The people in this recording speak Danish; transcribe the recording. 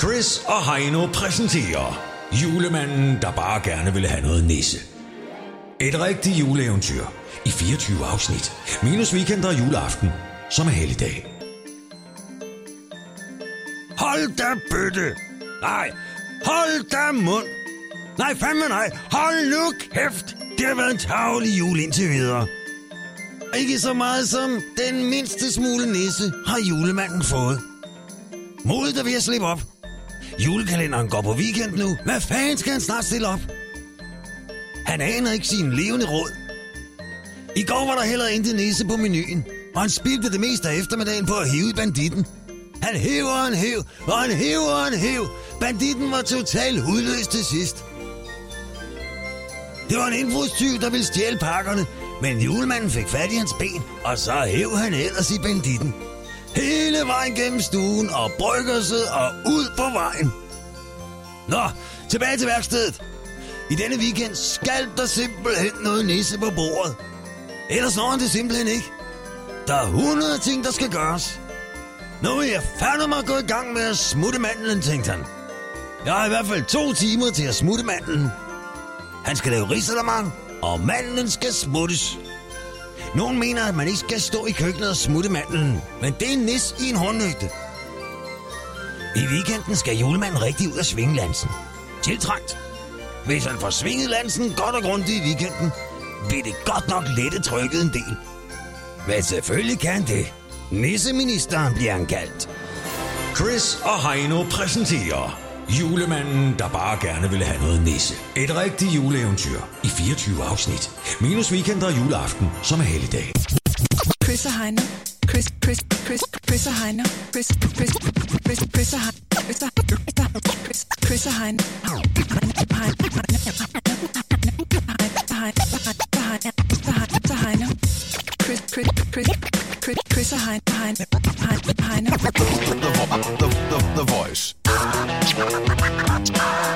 Chris og Heino præsenterer Julemanden, der bare gerne ville have noget nisse. Et rigtigt juleeventyr i 24 afsnit. Minus weekend og juleaften, som er helligdag. Hold da bøtte! Nej, hold da mund! Nej, fandme nej! Hold nu kæft! Det har været en tavlig jul indtil videre. Ikke så meget som den mindste smule nisse har julemanden fået. Modet er ved at slippe op. Julekalenderen går på weekend nu. Hvad fanden skal han snart stille op? Han aner ikke sin levende råd. I går var der heller intet nisse på menuen, og han spildte det meste af eftermiddagen på at hive i banditten. Han hæver og han hæv, og han hæver og han hæv. Banditten var totalt hudløs til sidst. Det var en indbrudstyv, der ville stjæle pakkerne, men julemanden fik fat i hans ben, og så hæv han ellers i banditten. Hele vejen gennem stuen og bryggerset og ud på vejen. Nå, tilbage til værkstedet. I denne weekend skal der simpelthen noget nisse på bordet. Ellers når han det simpelthen ikke. Der er 100 ting, der skal gøres. Nu er jeg fandme mig gå i gang med at smutte mandlen, tænkte han. Jeg har i hvert fald to timer til at smutte mandlen. Han skal lave risalamang, og mandlen skal smuttes. Nogen mener, at man ikke skal stå i køkkenet og smutte mandlen, men det er en nis i en håndlygte. I weekenden skal julemanden rigtig ud af svingelansen. Tiltrængt. Hvis han får svinget lansen godt og grundigt i weekenden, vil det godt nok lette trykket en del. Men selvfølgelig kan det. Nisseministeren bliver han kaldt. Chris og Heino præsenterer Julemanden, der bare gerne ville have noget nisse. Et rigtigt juleeventyr i 24 afsnit. Minus weekend og juleaften, som er helligdag. Chris og Heino. Chris, Chris, Chris, Chris og Heino. Chris, Chris, Chris, Chris og Heino. Chris, Chris, Chris og Heino. Chris, Chris, Chris, Chris, Chris og Heino. Heino. The, the, the, the voice. Let's go.